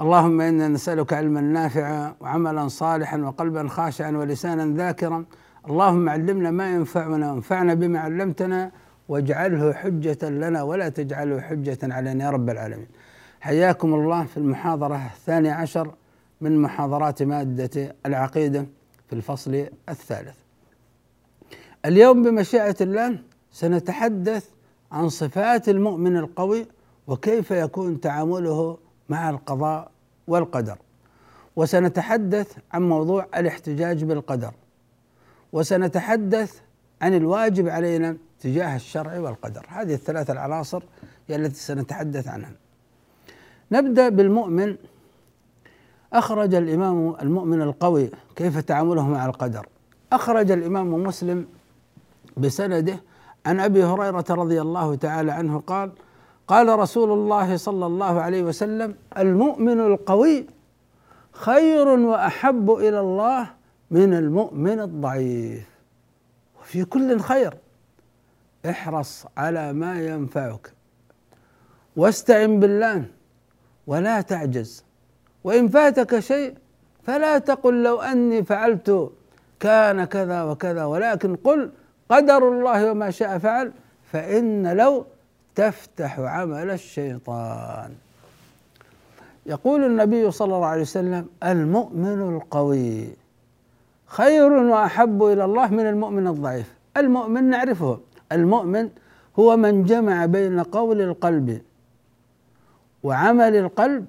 اللهم إنا نسألك علما نافعا وعملا صالحا وقلبا خاشعا ولسانا ذاكرا. اللهم علمنا ما ينفعنا وانفعنا بما علمتنا واجعله حجة لنا ولا تجعله حجة علينا يا رب العالمين. حياكم الله في المحاضرة الثانية عشر من محاضرات مادة العقيدة في الفصل الثالث. اليوم بمشيئة الله سنتحدث عن صفات المؤمن القوي وكيف يكون تعامله مع القضاء والقدر. وسنتحدث عن موضوع الاحتجاج بالقدر. وسنتحدث عن الواجب علينا تجاه الشرع والقدر، هذه الثلاث العناصر التي سنتحدث عنها. نبدأ بالمؤمن أخرج الإمام المؤمن القوي كيف تعامله مع القدر أخرج الإمام مسلم بسنده عن أبي هريرة رضي الله تعالى عنه قال قال رسول الله صلى الله عليه وسلم المؤمن القوي خير وأحب إلى الله من المؤمن الضعيف. وفي كل خير. احرص على ما ينفعك. واستعن بالله ولا تعجز. وإن فاتك شيء فلا تقل لو أني فعلت كان كذا وكذا. ولكن قل قدر الله وما شاء فعل فإن لو تفتح عمل الشيطان. يقول النبي صلى الله عليه وسلم المؤمن القوي خير وأحب إلى الله من المؤمن الضعيف. المؤمن نعرفه المؤمن هو من جمع بين قول القلب وعمل القلب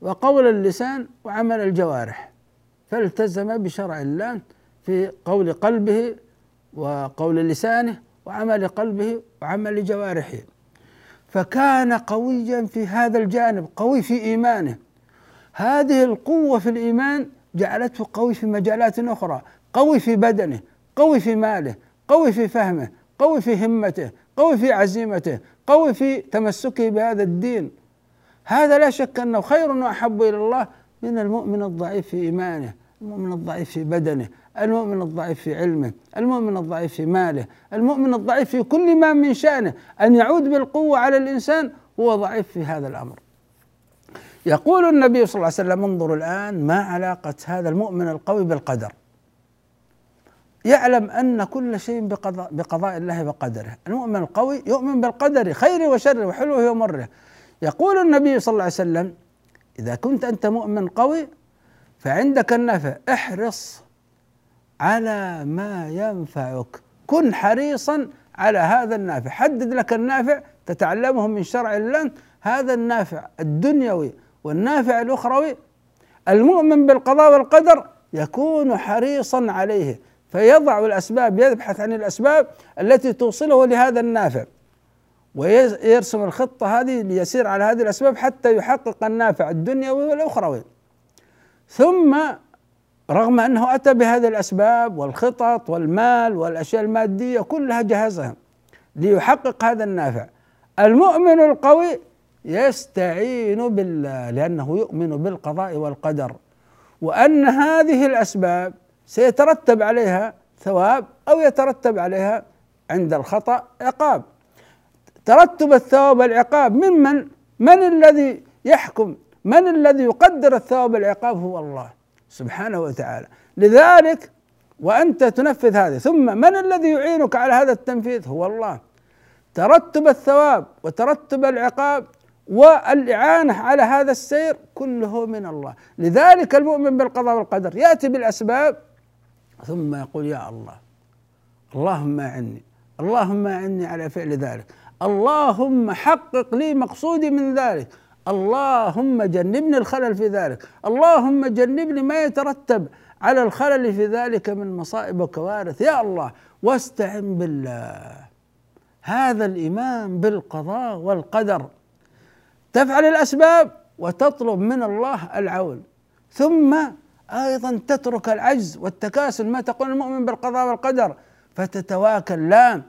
وقول اللسان وعمل الجوارح. فالتزم بشرع الله في قول قلبه وقول لسانه وعمل قلبه وعمل جوارحه. فكان قويا في هذا الجانب قوي في إيمانه. هذه القوة في الإيمان جعلته قوي في مجالات أخرى قوي في بدنه قوي في ماله قوي في فهمه قوي في همته قوي في عزيمته قوي في تمسكه بهذا الدين. هذا لا شك أنه خير وأحب إلى الله من المؤمن الضعيف في إيمانه المؤمن الضعيف في بدنه المؤمن الضعيف في علمه المؤمن الضعيف في ماله المؤمن الضعيف في كل ما من شأنه. أن يعود بالقوة على الإنسان هو ضعيف في هذا الأمر. يقول النبي صلى الله عليه وسلم انظروا الآن ما علاقة هذا المؤمن القوي بالقدر. يعلم أن كل شيء بقضاء, بقضاء الله وقدره. المؤمن القوي يؤمن بالقدر خيره وشره وحلوه ومره. يقول النبي صلى الله عليه وسلم إذا كنت أنت مؤمن قوي فعندك النفع احرص على ما ينفعك. كن حريصا على هذا النافع. حدد لك النافع تتعلمه من شرع الله. هذا النافع الدنيوي والنافع الأخروي. المؤمن بالقضاء والقدر يكون حريصا عليه فيضع الأسباب يبحث عن الأسباب التي توصله لهذا النافع. ويرسم الخطة هذه ليسير على هذه الأسباب حتى يحقق النافع الدنيوي والأخروي. ثم رغم أنه أتى بهذه الأسباب والخطط والمال والأشياء المادية كلها جهزها ليحقق هذا النافع. المؤمن القوي يستعين بالله لأنه يؤمن بالقضاء والقدر. وأن هذه الأسباب سيترتب عليها ثواب أو يترتب عليها عند الخطأ عقاب. ترتب الثواب والعقاب ممن من الذي يحكم؟ من الذي يقدر الثواب والعقاب؟ هو الله. سبحانه وتعالى. لذلك وأنت تنفذ هذه. ثم من الذي يعينك على هذا التنفيذ؟ هو الله. ترتب الثواب وترتب العقاب والإعانة على هذا السير كله من الله. لذلك المؤمن بالقضاء والقدر يأتي بالأسباب ثم يقول يا الله اللهم أعني اللهم أعني على فعل ذلك. اللهم حقق لي مقصودي من ذلك. اللهم جنبني الخلل في ذلك. اللهم جنبني ما يترتب على الخلل في ذلك من مصائب وكوارث. يا الله واستعن بالله. هذا الإيمان بالقضاء والقدر. تفعل الأسباب وتطلب من الله العون. ثم أيضا تترك العجز والتكاسل ما تقول المؤمن بالقضاء والقدر فتتواكل. لا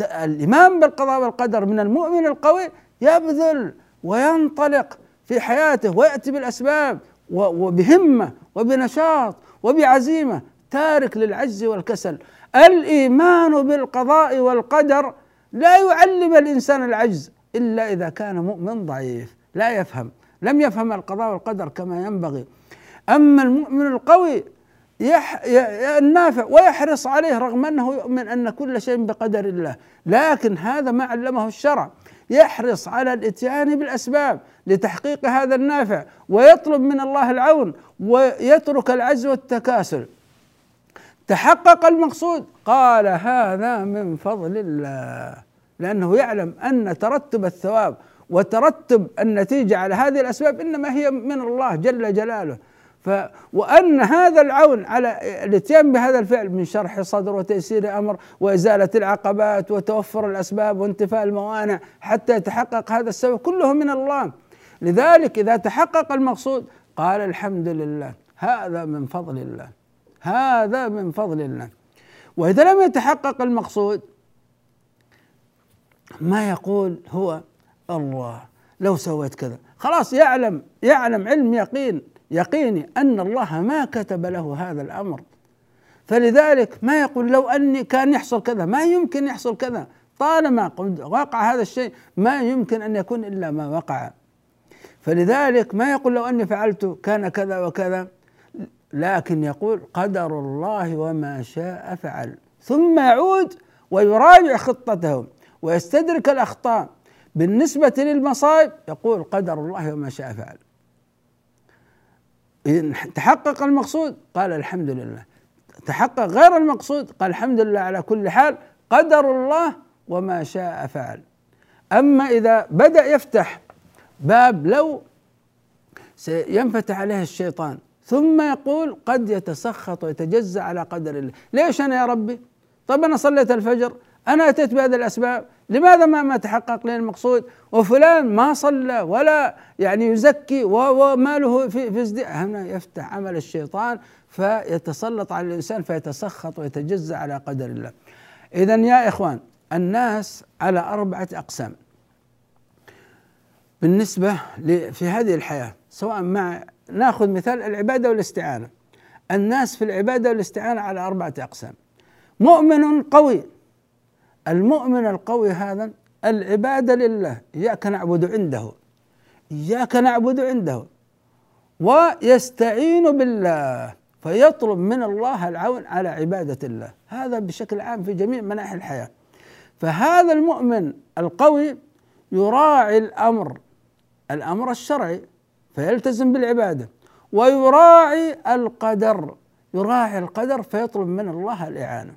الإيمان بالقضاء والقدر من المؤمن القوي يبذل وينطلق في حياته ويأتي بالأسباب وبهمة وبنشاط وبعزيمة تارك للعجز والكسل. الإيمان بالقضاء والقدر لا يعلم الإنسان العجز إلا إذا كان مؤمن ضعيف لا يفهم لم يفهم القضاء والقدر كما ينبغي. أما المؤمن القوي يح النافع ويحرص عليه رغم أنه يؤمن أن كل شيء بقدر الله لكن هذا ما علمه الشرع. يحرص على الإتيان بالأسباب لتحقيق هذا النافع ويطلب من الله العون ويترك العجز والتكاسل. تحقق المقصود. قال هذا من فضل الله لأنه يعلم أن ترتب الثواب وترتب النتيجة على هذه الأسباب إنما هي من الله جل جلاله. ف وأن هذا العون على الاتيان بهذا الفعل من شرح صدر وتيسير أمر وإزالة العقبات وتوفر الأسباب وانتفاء الموانع حتى يتحقق هذا السبب كله من الله. لذلك إذا تحقق المقصود قال الحمد لله هذا من فضل الله هذا من فضل الله. وإذا لم يتحقق المقصود ما يقول هو الله لو سويت كذا. خلاص يعلم يعلم علم يقين يقيني أن الله ما كتب له هذا الأمر. فلذلك ما يقول لو أني كان يحصل كذا ما يمكن يحصل كذا. طالما وقع هذا الشيء ما يمكن أن يكون إلا ما وقع. فلذلك ما يقول لو أني فعلت كان كذا وكذا لكن يقول قدر الله وما شاء فعل. ثم يعود ويراجع خطته ويستدرك الأخطاء. بالنسبة للمصائب يقول قدر الله وما شاء فعل. إن تحقق المقصود؟ قال الحمد لله. تحقق غير المقصود؟ قال الحمد لله على كل حال قدر الله وما شاء فعل. أما إذا بدأ يفتح باب لو سينفتح عليه الشيطان ثم يقول قد يتسخط ويتجزع على قدر الله. ليش أنا يا ربي؟ طب أنا صليت الفجر أنا أتيت بهذه الأسباب لماذا ما ما تحقق لي المقصود؟ وفلان ما صلى ولا يعني يزكي وماله في في هنا يفتح عمل الشيطان فيتسلط على الإنسان فيتسخط ويتجزع على قدر الله. إذا يا إخوان الناس على أربعة أقسام. بالنسبة في هذه الحياة سواء مع ناخذ مثال العبادة والاستعانة. الناس في العبادة والاستعانة على أربعة أقسام. مؤمن قوي المؤمن القوي هذا العبادة لله إياك نعبد عنده إياك نعبد عنده ويستعين بالله فيطلب من الله العون على عبادة الله. هذا بشكل عام في جميع مناحي الحياة. فهذا المؤمن القوي يراعي الأمر الأمر الشرعي فيلتزم بالعبادة. ويراعي القدر يراعي القدر فيطلب من الله الإعانة.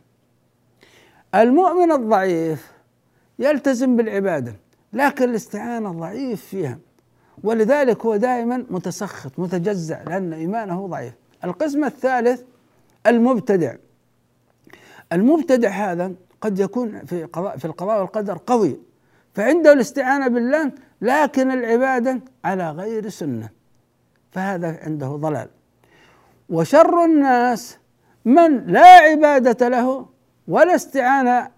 المؤمن الضعيف يلتزم بالعبادة لكن الاستعانة ضعيف فيها. ولذلك هو دائما متسخط متجزع لأن إيمانه ضعيف. القسم الثالث المبتدع. المبتدع هذا قد يكون في قضاء في القضاء والقدر قوي فعنده الاستعانة بالله لكن العبادة على غير سنة. فهذا عنده ضلال. وشر الناس من لا عبادة له ولا استعانة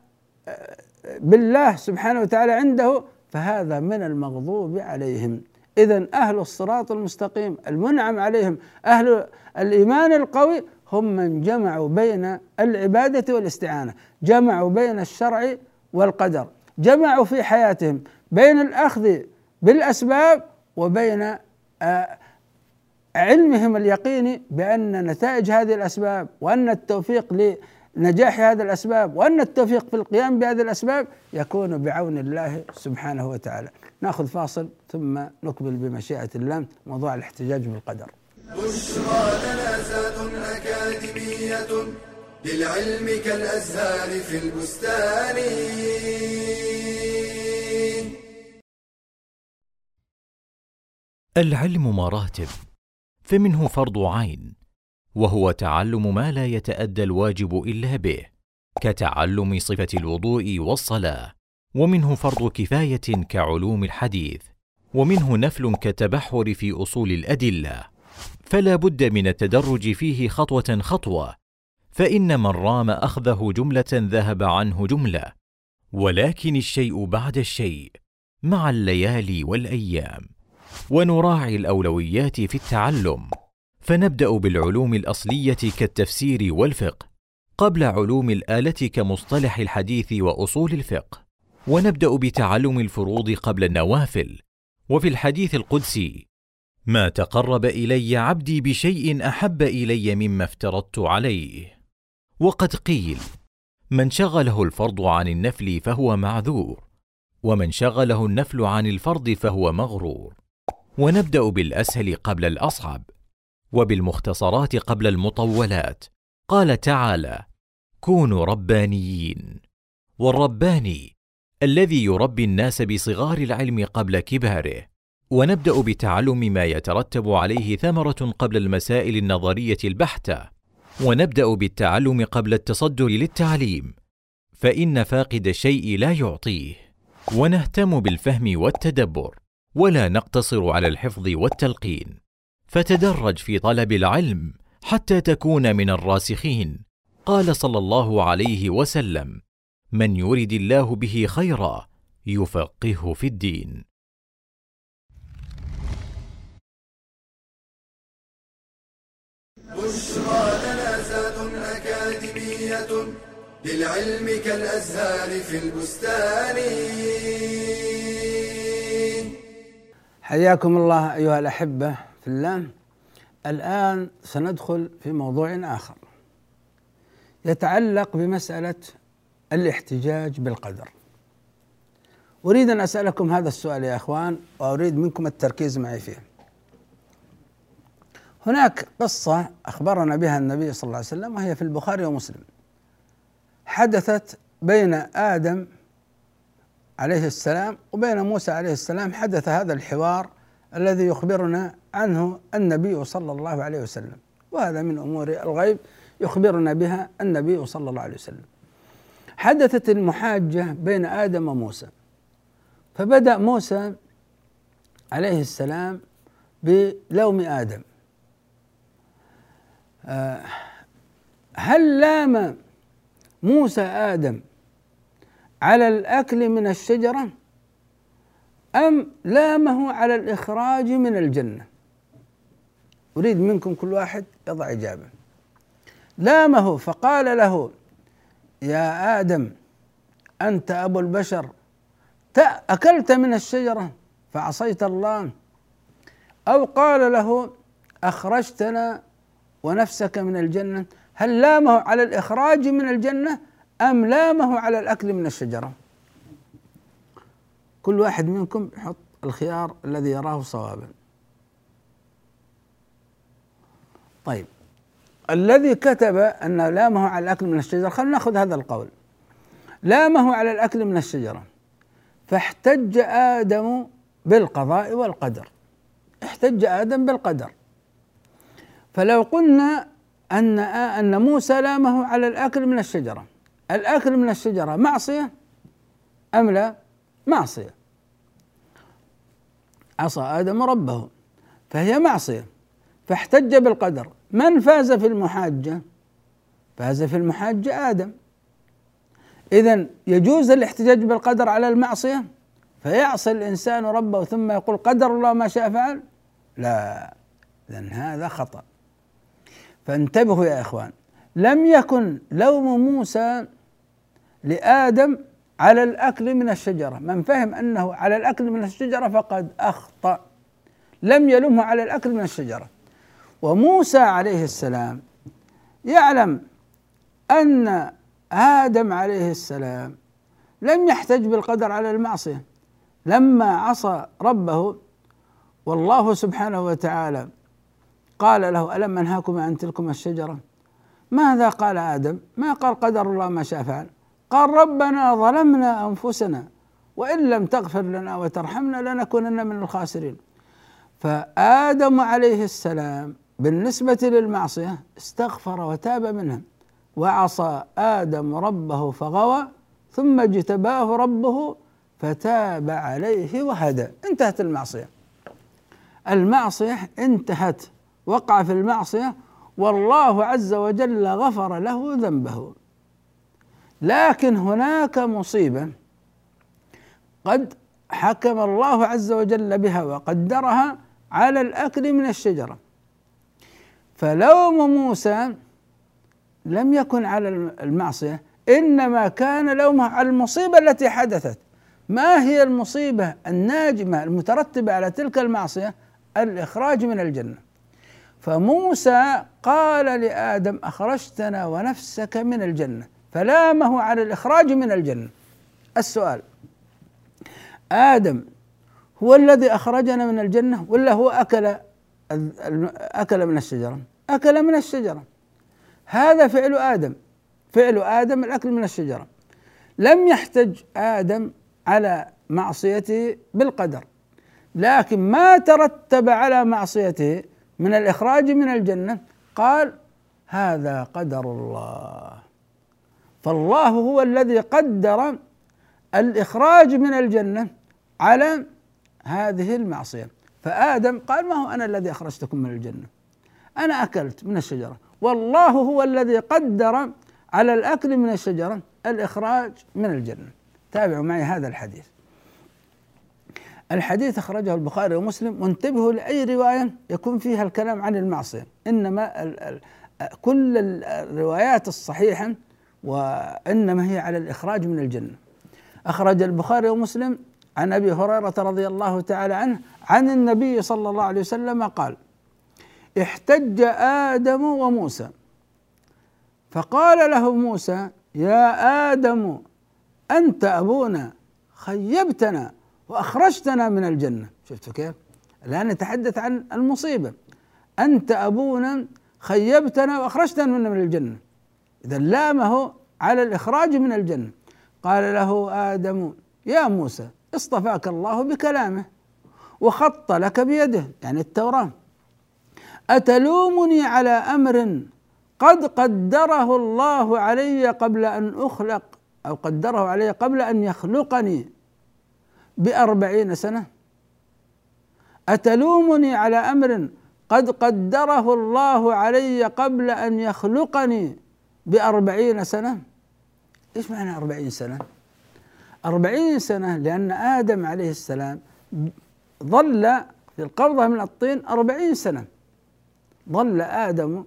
آه، بالله سبحانه وتعالى عنده فهذا من المغضوب عليهم. إذا أهل الصراط المستقيم المنعم عليهم أهل الإيمان القوي هم من جمعوا بين العبادة والاستعانة جمعوا بين الشرع والقدر جمعوا في حياتهم بين الأخذ بالأسباب وبين آه، علمهم اليقيني بأن نتائج هذه الأسباب وأن التوفيق نجاح هذه الأسباب وأن التوفيق في القيام بهذه الأسباب يكون بعون الله سبحانه وتعالى. نأخذ فاصل ثم نكمل بمشيئة الله موضوع الاحتجاج بالقدر. بشرى لنا أكاديمية للعلم كالأزهار في البستان العلم مراتب فمنه فرض عين وهو تعلم ما لا يتأدى الواجب إلا به كتعلم صفة الوضوء والصلاة ومنه فرض كفاية كعلوم الحديث ومنه نفل كالتبحر في أصول الأدلة. فلا بد من التدرج فيه خطوة خطوة فإن من رام أخذه جملة ذهب عنه جملة. ولكن الشيء بعد الشيء مع الليالي والأيام. ونراعي الأولويات في التعلم. فنبدأ بالعلوم الأصلية كالتفسير والفقه قبل علوم الآلة كمصطلح الحديث وأصول الفقه. ونبدأ بتعلم الفروض قبل النوافل. وفي الحديث القدسي ما تقرب إلي عبدي بشيء أحب إلي مما افترضت عليه. وقد قيل من شغله الفرض عن النفل فهو معذور ومن شغله النفل عن الفرض فهو مغرور. ونبدأ بالأسهل قبل الأصعب وبالمختصرات قبل المطولات. قال تعالى كونوا ربانيين. والرباني الذي يربي الناس بصغار العلم قبل كباره. ونبدأ بتعلم ما يترتب عليه ثمرة قبل المسائل النظرية البحتة. ونبدأ بالتعلم قبل التصدر للتعليم. فإن فاقد الشيء لا يعطيه. ونهتم بالفهم والتدبر. ولا نقتصر على الحفظ والتلقين. فتدرج في طلب العلم حتى تكون من الراسخين. قال صلى الله عليه وسلم من يرد الله به خيرا يفقهه في الدين. بشرى لنا زاد أكاديمية للعلم كالأزهار في البستان. حياكم الله أيها الأحبة. في الله الآن سندخل في موضوع آخر. يتعلق بمسألة الاحتجاج بالقدر. أريد أن أسألكم هذا السؤال يا أخوان وأريد منكم التركيز معي فيه. هناك قصة أخبرنا بها النبي صلى الله عليه وسلم وهي في البخاري ومسلم. حدثت بين آدم عليه السلام وبين موسى عليه السلام حدث هذا الحوار الذي يخبرنا عنه النبي صلى الله عليه وسلم. وهذا من أمور الغيب يخبرنا بها النبي صلى الله عليه وسلم. حدثت المحاجة بين آدم وموسى. فبدأ موسى عليه السلام بلوم آدم. آه، هل لام موسى آدم على الأكل من الشجرة؟ أم لامه على الإخراج من الجنة؟ أريد منكم كل واحد يضع إجابة. لامه فقال له يا آدم أنت أبو البشر أكلت من الشجرة فعصيت الله. أو قال له أخرجتنا ونفسك من الجنة. هل لامه على الإخراج من الجنة أم لامه على الأكل من الشجرة؟ كل واحد منكم يحط الخيار الذي يراه صوابا. طيب الذي كتب أن لامه على الأكل من الشجرة خلينا نأخذ هذا القول. لامه على الأكل من الشجرة. فاحتج آدم بالقضاء والقدر. احتج آدم بالقدر. فلو قلنا أن أن موسى لامه على الأكل من الشجرة. الأكل من الشجرة معصية أم لا؟ معصية. عصى آدم ربه فهي معصية فاحتج بالقدر. من فاز في المحاجة؟ فاز في المحاجة آدم. إذا يجوز الاحتجاج بالقدر على المعصية؟ فيعصي الإنسان ربه ثم يقول قدر الله ما شاء فعل؟ لا إذا هذا خطأ. فانتبهوا يا إخوان لم يكن لوم موسى لآدم على الأكل من الشجرة. من فهم أنه على الأكل من الشجرة فقد أخطأ. لم يلمه على الأكل من الشجرة. وموسى عليه السلام يعلم أن آدم عليه السلام لم يحتج بالقدر على المعصية. لما عصى ربه والله سبحانه وتعالى قال له ألم أنهاكما عن تلكما الشجرة؟ ماذا قال آدم؟ ما قال قدر الله ما شاء فعل. قال ربنا ظلمنا أنفسنا وإن لم تغفر لنا وترحمنا لنكونن من الخاسرين. فآدم عليه السلام بالنسبة للمعصية استغفر وتاب منها وعصى آدم ربه فغوى ثم اجتباه ربه فتاب عليه وهدى. انتهت المعصية. المعصية انتهت. وقع في المعصية والله عز وجل غفر له ذنبه. لكن هناك مصيبة. قد حكم الله عز وجل بها وقدرها على الأكل من الشجرة. فلوم موسى لم يكن على المعصية إنما كان لومه على المصيبة التي حدثت. ما هي المصيبة الناجمة المترتبة على تلك المعصية؟ الإخراج من الجنة. فموسى قال لآدم أخرجتنا ونفسك من الجنة. فلامه على الإخراج من الجنة. السؤال. آدم هو الذي أخرجنا من الجنة ولا هو أكل أكل من الشجرة؟ أكل من الشجرة. هذا فعل آدم. فعل آدم الأكل من الشجرة. لم يحتج آدم على معصيته بالقدر. لكن ما ترتب على معصيته من الإخراج من الجنة قال هذا قدر الله. فالله هو الذي قدر الإخراج من الجنة على هذه المعصية. فآدم قال ما هو أنا الذي أخرجتكم من الجنة؟ أنا أكلت من الشجرة. والله هو الذي قدر على الأكل من الشجرة الإخراج من الجنة. تابعوا معي هذا الحديث. الحديث أخرجه البخاري ومسلم. وانتبهوا لأي رواية يكون فيها الكلام عن المعصية. إنما ال ال كل الروايات الصحيحة وإنما هي على الإخراج من الجنة. أخرج البخاري ومسلم عن أبي هريرة رضي الله تعالى عنه عن النبي صلى الله عليه وسلم قال احتج آدم وموسى. فقال له موسى يا آدم أنت أبونا خيبتنا وأخرجتنا من الجنة. شفتوا كيف؟ الآن نتحدث عن المصيبة. أنت أبونا خيبتنا وأخرجتنا من الجنة. إذا لامه على الإخراج من الجنة. قال له آدم يا موسى اصطفاك الله بكلامه وخط لك بيده يعني التوراة. أتلومني على أمر قد قدره الله علي قبل أن أخلق أو قدره علي قبل أن يخلقني بأربعين سنة؟ أتلومني على أمر قد قدره الله علي قبل أن يخلقني بأربعين سنة. إيش معنى أربعين سنة؟ أربعين سنة لأن آدم عليه السلام ظل في القبضة من الطين أربعين سنة. ظل آدم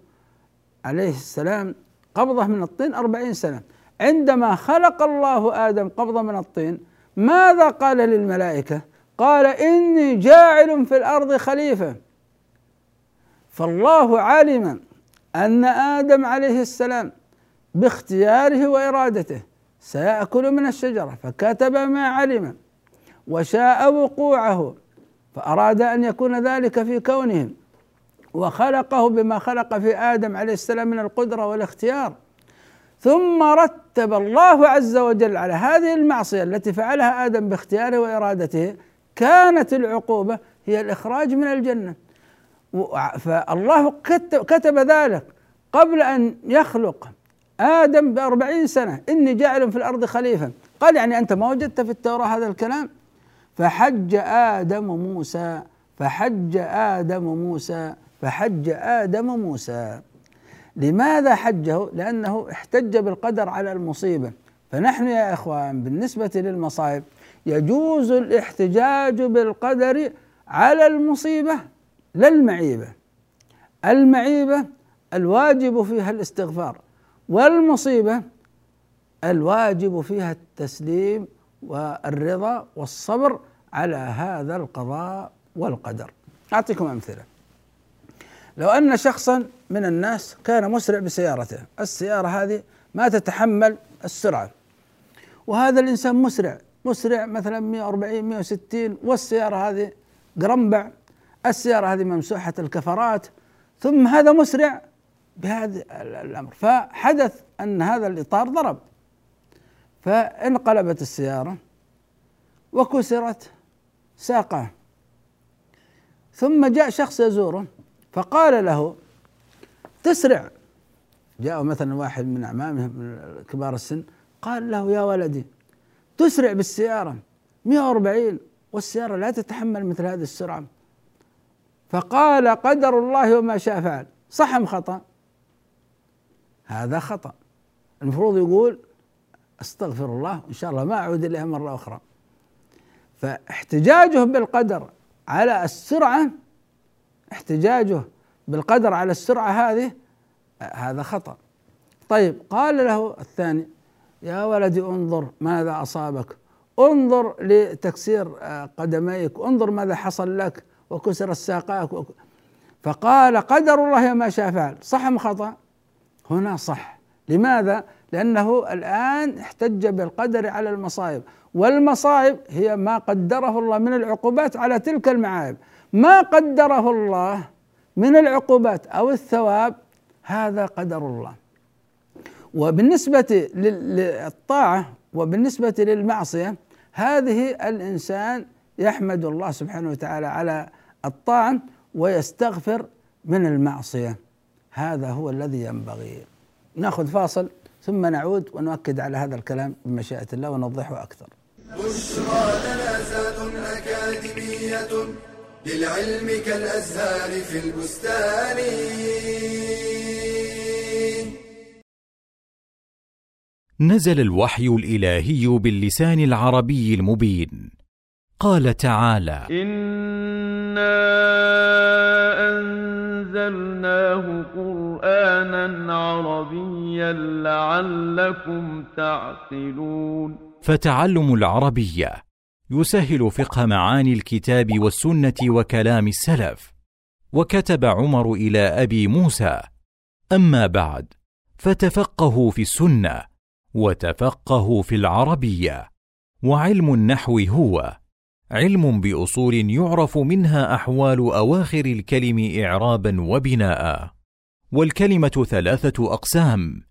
عليه السلام قبضة من الطين أربعين سنة. عندما خلق الله آدم قبضة من الطين ماذا قال للملائكة؟ قال إني جاعل في الأرض خليفة. فالله علم أن آدم عليه السلام باختياره وإرادته. سيأكل من الشجرة فكتب ما علم وشاء وقوعه فأراد أن يكون ذلك في كونهم. وخلقه بما خلق في آدم عليه السلام من القدرة والاختيار. ثم رتب الله عز وجل على هذه المعصية التي فعلها آدم باختياره وإرادته كانت العقوبة هي الإخراج من الجنة. فالله كتب ذلك قبل أن يخلق. آدم بأربعين سنة إني جاعل في الأرض خليفة. قال يعني أنت ما وجدت في التوراة هذا الكلام؟ فحج آدم موسى فحج آدم موسى فحج آدم موسى. لماذا حجه؟ لأنه احتج بالقدر على المصيبة. فنحن يا إخوان بالنسبة للمصائب يجوز الاحتجاج بالقدر على المصيبة لا المعيبة. المعيبة الواجب فيها الاستغفار. والمصيبة الواجب فيها التسليم والرضا والصبر على هذا القضاء والقدر. أعطيكم أمثلة. لو أن شخصا من الناس كان مسرع بسيارته السيارة هذه ما تتحمل السرعة وهذا الإنسان مسرع مسرع مثلا 140 160 والسيارة هذه قرنبع السيارة هذه ممسوحة الكفرات ثم هذا مسرع بهذا الأمر. فحدث أن هذا الإطار ضرب. فانقلبت السيارة وكسرت ساقه ثم جاء شخص يزوره فقال له تسرع. جاء مثلا واحد من أعمامه من كبار السن قال له يا ولدي تسرع بالسيارة 140 والسيارة لا تتحمل مثل هذه السرعة. فقال قدر الله وما شاء فعل. صح أم خطأ؟ هذا خطأ. المفروض يقول أستغفر الله ان شاء الله ما أعود إليها مرة أخرى. فاحتجاجه بالقدر على السرعة احتجاجه بالقدر على السرعة هذه هذا خطأ. طيب قال له الثاني يا ولدي انظر ماذا أصابك انظر لتكسير قدميك انظر ماذا حصل لك وكسر الساقاك فقال قدر الله ما شاء فعل. صح أم خطأ؟ هنا صح. لماذا؟ لأنه الآن احتج بالقدر على المصائب. والمصائب هي ما قدره الله من العقوبات على تلك المعايب. ما قدره الله من العقوبات أو الثواب هذا قدر الله. وبالنسبة للطاعة وبالنسبة للمعصية هذه الإنسان يحمد الله سبحانه وتعالى على الطاعة ويستغفر من المعصية. هذا هو الذي ينبغي. ناخذ فاصل ثم نعود ونؤكد على هذا الكلام بمشيئة الله ونوضحه أكثر. بشرى لنا أكاديمية للعلم كالأزهار في البستان. نزل الوحي الإلهي باللسان العربي المبين. قال تعالى إِنَّا أنزلناه قرآنا عربيا لعلكم تعقلون. فتعلم العربية يسهل فقه معاني الكتاب والسنة وكلام السلف. وكتب عمر إلى أبي موسى. أما بعد فتفقهوا في السنة وتفقهوا في العربية وعلم النحو هو. علم بأصول يعرف منها أحوال أواخر الكلم اعرابا وبناء. والكلمة ثلاثة أقسام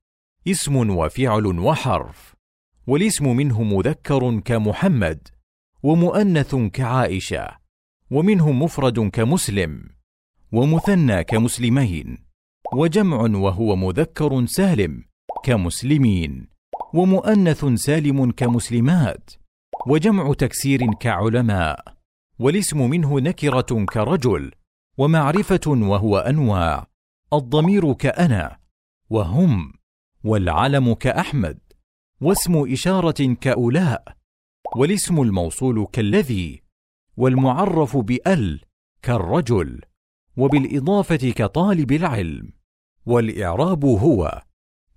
اسم وفعل وحرف والاسم منه مذكر كمحمد ومؤنث كعائشة ومنه مفرد كمسلم ومثنى كمسلمين وجمع وهو مذكر سالم كمسلمين ومؤنث سالم كمسلمات. وجمع تكسير كعلماء والاسم منه نكرة كرجل ومعرفة وهو أنواع الضمير كأنا وهم والعلم كأحمد واسم إشارة كأولاء والاسم الموصول كالذي والمعرف بأل كالرجل وبالإضافة كطالب العلم والإعراب هو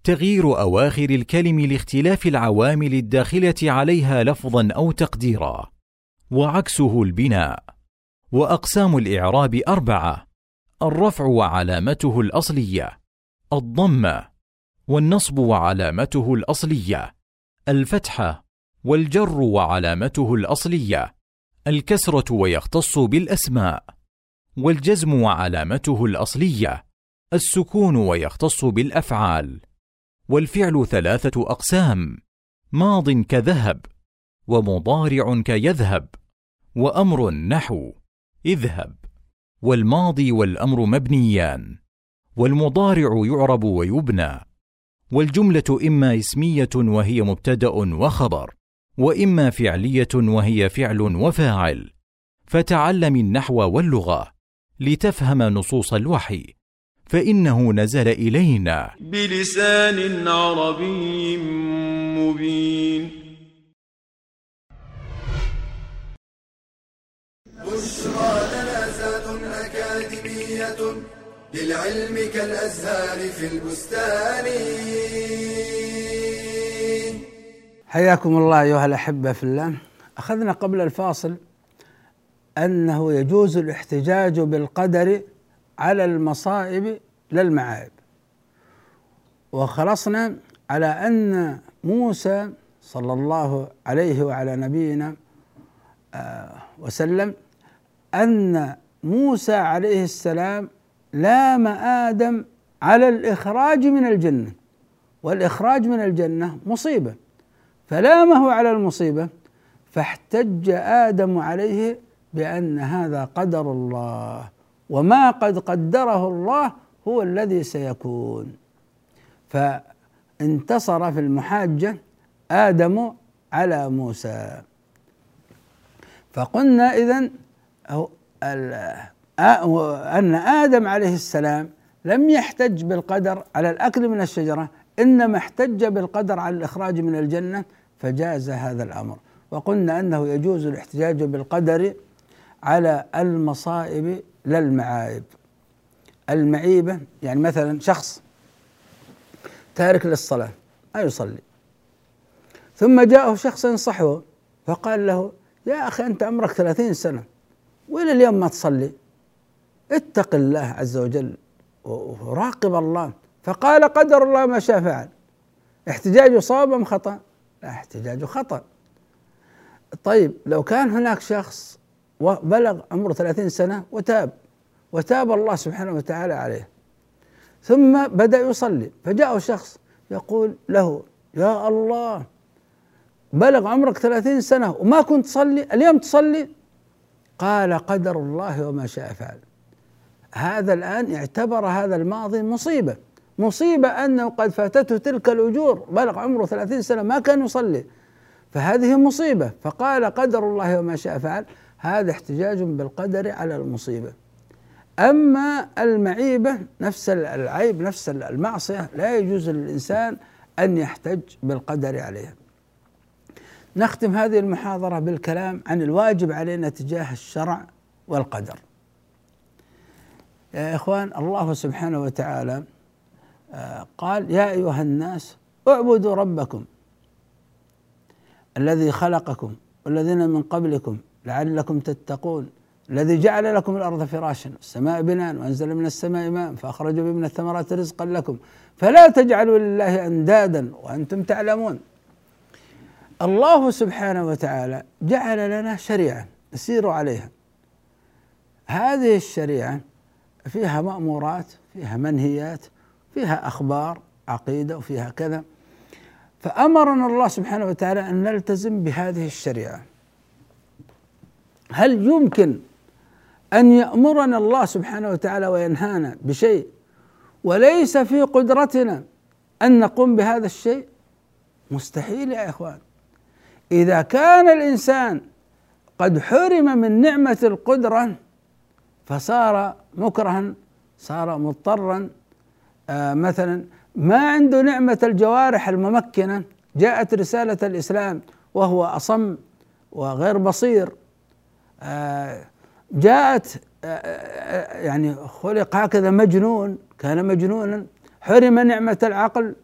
تغيير أواخر الكلم لاختلاف العوامل الداخلة عليها لفظا أو تقديرا. وعكسه البناء. وأقسام الإعراب أربعة الرفع وعلامته الأصلية الضمه والنصب وعلامته الأصلية الفتحه والجر وعلامته الأصلية الكسرة ويختص بالأسماء والجزم وعلامته الأصلية السكون ويختص بالأفعال. والفعل ثلاثة أقسام ماض كذهب ومضارع كيذهب وأمر نحو اذهب. والماضي والأمر مبنيان والمضارع يعرب ويبنى والجملة إما اسمية وهي مبتدأ وخبر وإما فعلية وهي فعل وفاعل. فتعلم النحو واللغة لتفهم نصوص الوحي. فإنه نزل إلينا. بلسان عربي مبين. بشرى لنا زاد أكاديمية للعلم كالأزهار في البستان. حياكم الله أيها الأحبة في الله. أخذنا قبل الفاصل أنه يجوز الاحتجاج بالقدر على المصائب لا المعايب. وخلصنا على أن موسى صلى الله عليه وعلى نبينا آه، وسلم أن موسى عليه السلام لام آدم على الإخراج من الجنة. والإخراج من الجنة مصيبة. فلامه على المصيبة فاحتج آدم عليه بأن هذا قدر الله. وما قد قدره الله هو الذي سيكون. فانتصر في المحاجة آدم على موسى. فقلنا إذن أن آدم عليه السلام لم يحتج بالقدر على الأكل من الشجرة إنما احتج بالقدر على الإخراج من الجنة فجاز هذا الأمر. وقلنا أنه يجوز الاحتجاج بالقدر على المصائب لا المعايب المعيبة يعني مثلا شخص تارك للصلاة ما يصلي. ثم جاءه شخص ينصحه فقال له يا أخي أنت عمرك ثلاثين سنة وإلى اليوم ما تصلي؟ اتق الله عز وجل وراقب الله. فقال قدر الله ما شاء فعل. احتجاجه صواب أم خطأ؟ لا احتجاجه خطأ. طيب لو كان هناك شخص وبلغ عمره ثلاثين سنة وتاب وتاب الله سبحانه وتعالى عليه. ثم بدأ يصلي فجاءه شخص يقول له يا الله بلغ عمرك ثلاثين سنة وما كنت تصلي اليوم تصلي؟ قال قدر الله وما شاء فعل. هذا الآن اعتبر هذا الماضي مصيبة. مصيبة أنه قد فاتته تلك الأجور بلغ عمره ثلاثين سنة ما كان يصلي. فهذه مصيبة. فقال قدر الله وما شاء فعل. هذا احتجاج بالقدر على المصيبة. أما المعيبة نفس العيب نفس المعصية لا يجوز للإنسان أن يحتج بالقدر عليها. نختم هذه المحاضرة بالكلام عن الواجب علينا تجاه الشرع والقدر. يا إخوان الله سبحانه وتعالى آه، قال يا أيها الناس اعبدوا ربكم الذي خلقكم والذين من قبلكم لعلكم تتقون الذي جعل لكم الأرض فراشا والسماء بناء وأنزل من السماء ماء فأخرج به من الثمرات رزقا لكم. فلا تجعلوا لله اندادا وأنتم تعلمون. الله سبحانه وتعالى جعل لنا شريعة نسير عليها. هذه الشريعة فيها مأمورات فيها منهيات فيها أخبار عقيدة وفيها كذا. فأمرنا الله سبحانه وتعالى أن نلتزم بهذه الشريعة. هل يمكن أن يأمرنا الله سبحانه وتعالى وينهانا بشيء؟ وليس في قدرتنا أن نقوم بهذا الشيء؟ مستحيل يا إخوان. إذا كان الإنسان قد حرم من نعمة القدرة فصار مكرها صار مضطرا. آه مثلا ما عنده نعمة الجوارح الممكنة جاءت رسالة الإسلام وهو أصم وغير بصير. جاءت آه، آه، يعني خلق هكذا مجنون كان مجنونا حرم نعمة العقل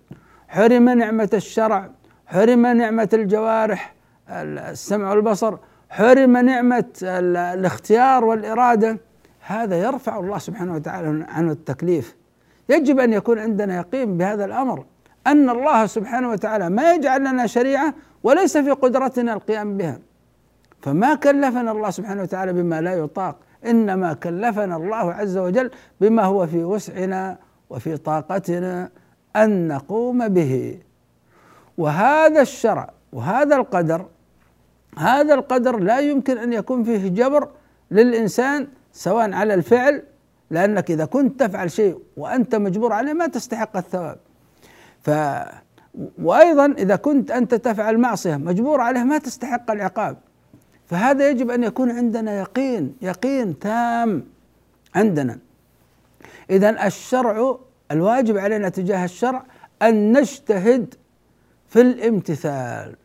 حرم نعمة الشرع حرم نعمة الجوارح السمع والبصر حرم نعمة الاختيار والإرادة. هذا يرفع الله سبحانه وتعالى عنه التكليف. يجب أن يكون عندنا يقين بهذا الأمر أن الله سبحانه وتعالى ما يجعل لنا شريعة وليس في قدرتنا القيام بها. فما كلفنا الله سبحانه وتعالى بما لا يطاق إنما كلفنا الله عز وجل بما هو في وسعنا وفي طاقتنا أن نقوم به. وهذا الشرع وهذا القدر هذا القدر لا يمكن أن يكون فيه جبر للإنسان سواء على الفعل لأنك إذا كنت تفعل شيء وأنت مجبور عليه ما تستحق الثواب. ف وأيضا إذا كنت أنت تفعل معصية مجبور عليه ما تستحق العقاب. فهذا يجب أن يكون عندنا يقين يقين تام عندنا. اذا الشرع الواجب علينا تجاه الشرع أن نجتهد في الامتثال.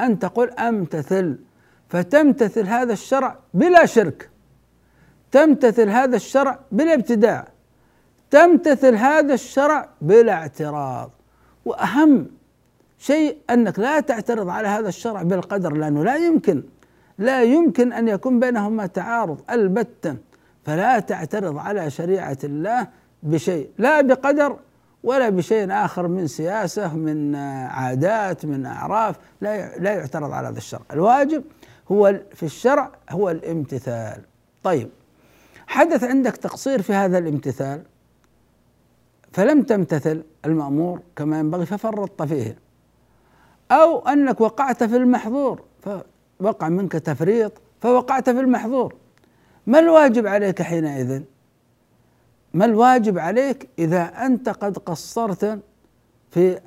أن تقول أمتثل. فتمتثل هذا الشرع بلا شرك. تمتثل هذا الشرع بلا ابتداع تمتثل هذا الشرع بلا اعتراض. وأهم شيء أنك لا تعترض على هذا الشرع بالقدر لأنه لا يمكن. لا يمكن أن يكون بينهما تعارض البتة. فلا تعترض على شريعة الله بشيء لا بقدر ولا بشيء آخر من سياسة من عادات من أعراف لا لا يعترض على هذا الشرع. الواجب هو في الشرع هو الامتثال. طيب حدث عندك تقصير في هذا الامتثال؟ فلم تمتثل المأمور كما ينبغي ففرطت فيه. أو أنك وقعت في المحظور فوقع منك تفريط فوقعت في المحظور. ما الواجب عليك حينئذ؟ ما الواجب عليك إذا أنت قد قصرت في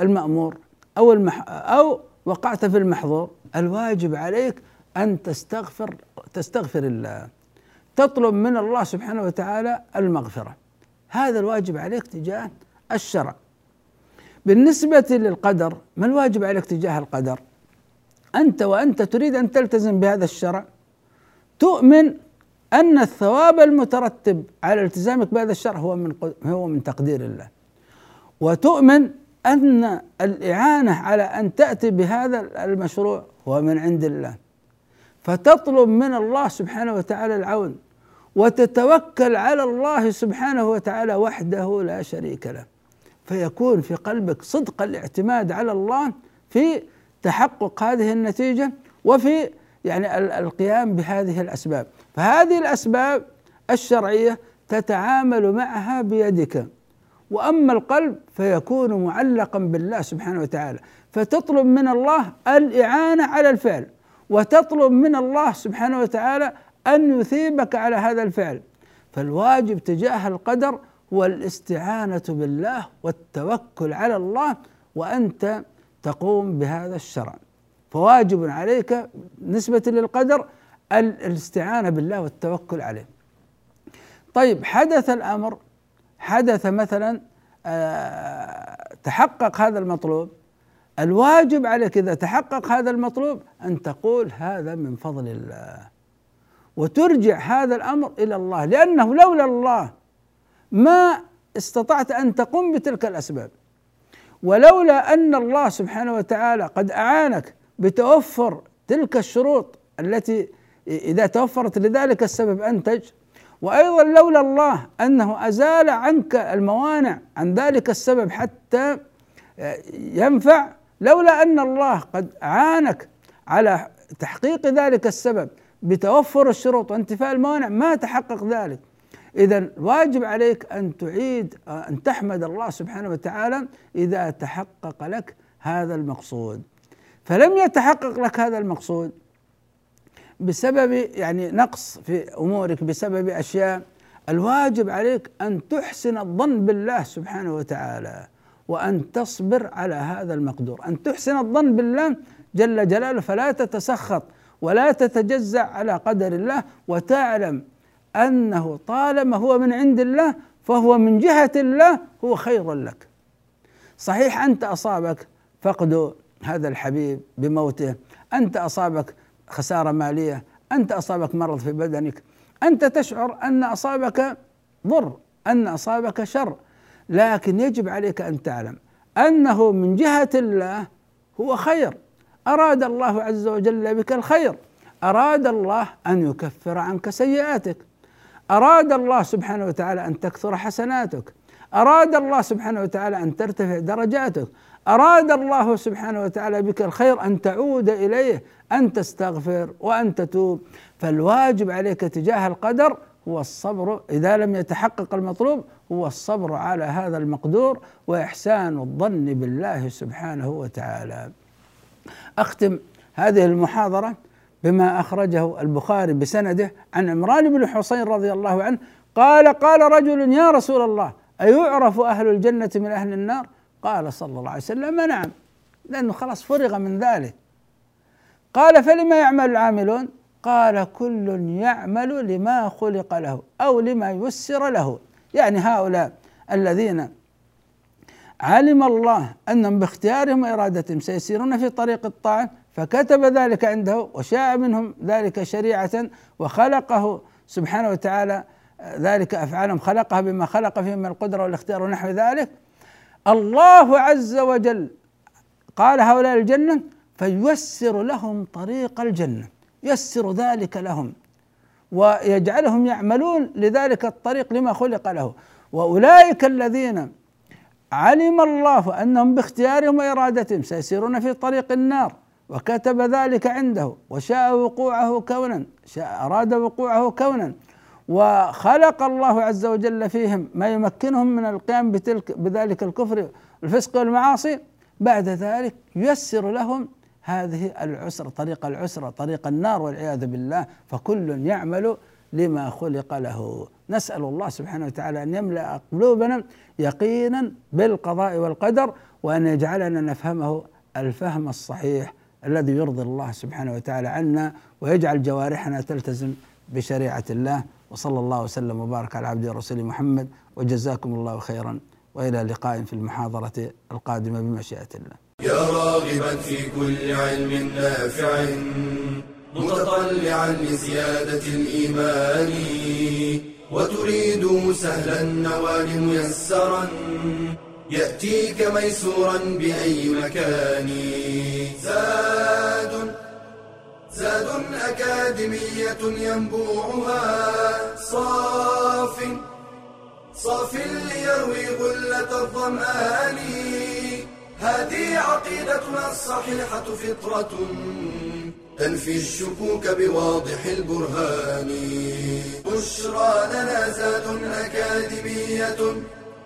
المأمور أو المح أو وقعت في المحظور؟ الواجب عليك أن تستغفر تستغفر الله. تطلب من الله سبحانه وتعالى المغفرة. هذا الواجب عليك تجاه الشرع. بالنسبة للقدر ما الواجب عليك تجاه القدر؟ أنت وأنت تريد أن تلتزم بهذا الشرع. تؤمن أن الثواب المترتب على التزامك بهذا الشرع هو من هو من تقدير الله. وتؤمن أن الإعانة على أن تأتي بهذا المشروع هو من عند الله. فتطلب من الله سبحانه وتعالى العون وتتوكل على الله سبحانه وتعالى وحده لا شريك له. فيكون في قلبك صدق الاعتماد على الله في تحقق هذه النتيجة وفي يعني القيام بهذه الأسباب. فهذه الأسباب الشرعية تتعامل معها بيدك. وأما القلب فيكون معلقا بالله سبحانه وتعالى. فتطلب من الله الإعانة على الفعل وتطلب من الله سبحانه وتعالى أن يثيبك على هذا الفعل. فالواجب تجاه القدر هو الاستعانة بالله والتوكل على الله وأنت تقوم بهذا الشرع. فواجب عليك نسبة للقدر الاستعانة بالله والتوكل عليه. طيب حدث الأمر حدث مثلا آه، تحقق هذا المطلوب. الواجب عليك إذا تحقق هذا المطلوب أن تقول هذا من فضل الله. وترجع هذا الأمر إلى الله لأنه لولا الله ما استطعت أن تقوم بتلك الأسباب. ولولا أن الله سبحانه وتعالى قد أعانك بتوفر تلك الشروط التي إذا توفرت لذلك السبب انتج وأيضا لولا الله أنه أزال عنك الموانع عن ذلك السبب حتى ينفع لولا أن الله قد أعانك على تحقيق ذلك السبب بتوفر الشروط وانتفاء الموانع ما تحقق ذلك. اذا واجب عليك أن تعيد أن تحمد الله سبحانه وتعالى إذا تحقق لك هذا المقصود. فلم يتحقق لك هذا المقصود بسبب يعني نقص في أمورك بسبب أشياء الواجب عليك أن تحسن الظن بالله سبحانه وتعالى وأن تصبر على هذا المقدور. أن تحسن الظن بالله جل جلاله فلا تتسخط ولا تتجزع على قدر الله وتعلم أنه طالما هو من عند الله فهو من جهة الله هو خير لك. صحيح أنت أصابك فقد هذا الحبيب بموته أنت أصابك خسارة مالية أنت أصابك مرض في بدنك أنت تشعر أن أصابك ضر أن أصابك شر لكن يجب عليك أن تعلم أنه من جهة الله هو خير. أراد الله عز وجل بك الخير أراد الله أن يكفر عنك سيئاتك. أراد الله سبحانه وتعالى أن تكثر حسناتك. أراد الله سبحانه وتعالى أن ترتفع درجاتك. أراد الله سبحانه وتعالى بك الخير أن تعود إليه أن تستغفر وأن تتوب. فالواجب عليك تجاه القدر هو الصبر. إذا لم يتحقق المطلوب هو الصبر على هذا المقدور وإحسان الظن بالله سبحانه وتعالى. أختم هذه المحاضرة بما أخرجه البخاري بسنده عن عمران بن حصين رضي الله عنه قال قال رجل يا رسول الله أيعرف أهل الجنة من أهل النار؟ قال صلى الله عليه وسلم نعم لأنه خلاص فرغ من ذلك. قال فلما يعمل العاملون؟ قال كل يعمل لما خلق له أو لما يسر له. يعني هؤلاء الذين علم الله أنهم باختيارهم وإرادتهم سيسيرون في طريق الطاعة فكتب ذلك عنده وشاء منهم ذلك شريعة وخلقه سبحانه وتعالى ذلك أفعالهم خلقها بما خلق فيهم من القدرة والاختيار ونحو ذلك. الله عز وجل قال هؤلاء الجنة فييسر لهم طريق الجنة يسر ذلك لهم ويجعلهم يعملون لذلك الطريق لما خلق له. وأولئك الذين علم الله أنهم باختيارهم وإرادتهم سيسيرون في طريق النار. وكتب ذلك عنده وشاء وقوعه كونا شاء أراد وقوعه كونا. وخلق الله عز وجل فيهم ما يمكنهم من القيام بتلك بذلك الكفر والفسق والمعاصي. بعد ذلك ييسر لهم هذه العسرة طريق العسرة طريق النار والعياذ بالله. فكل يعمل لما خلق له. نسأل الله سبحانه وتعالى أن يملأ قلوبنا يقينا بالقضاء والقدر وأن يجعلنا نفهمه الفهم الصحيح. الذي يرضي الله سبحانه وتعالى عنا ويجعل جوارحنا تلتزم بشريعة الله. وصلى الله وسلم وبارك على عبده ورسوله محمد. وجزاكم الله خيرا. وإلى لقاء في المحاضرة القادمة بمشيئة الله. يا راغبا في كل علم نافع متطلعا لزيادة الإيمان. وتريد سهلا النوال ميسرا. يأتيك ميسورا بأي مكان. زاد زاد أكاديمية ينبوعها. صاف صاف ليروي غلة الظمآن. هذه عقيدتنا الصحيحة فطرة تنفي الشكوك بواضح البرهان. بشرى لنا زاد أكاديمية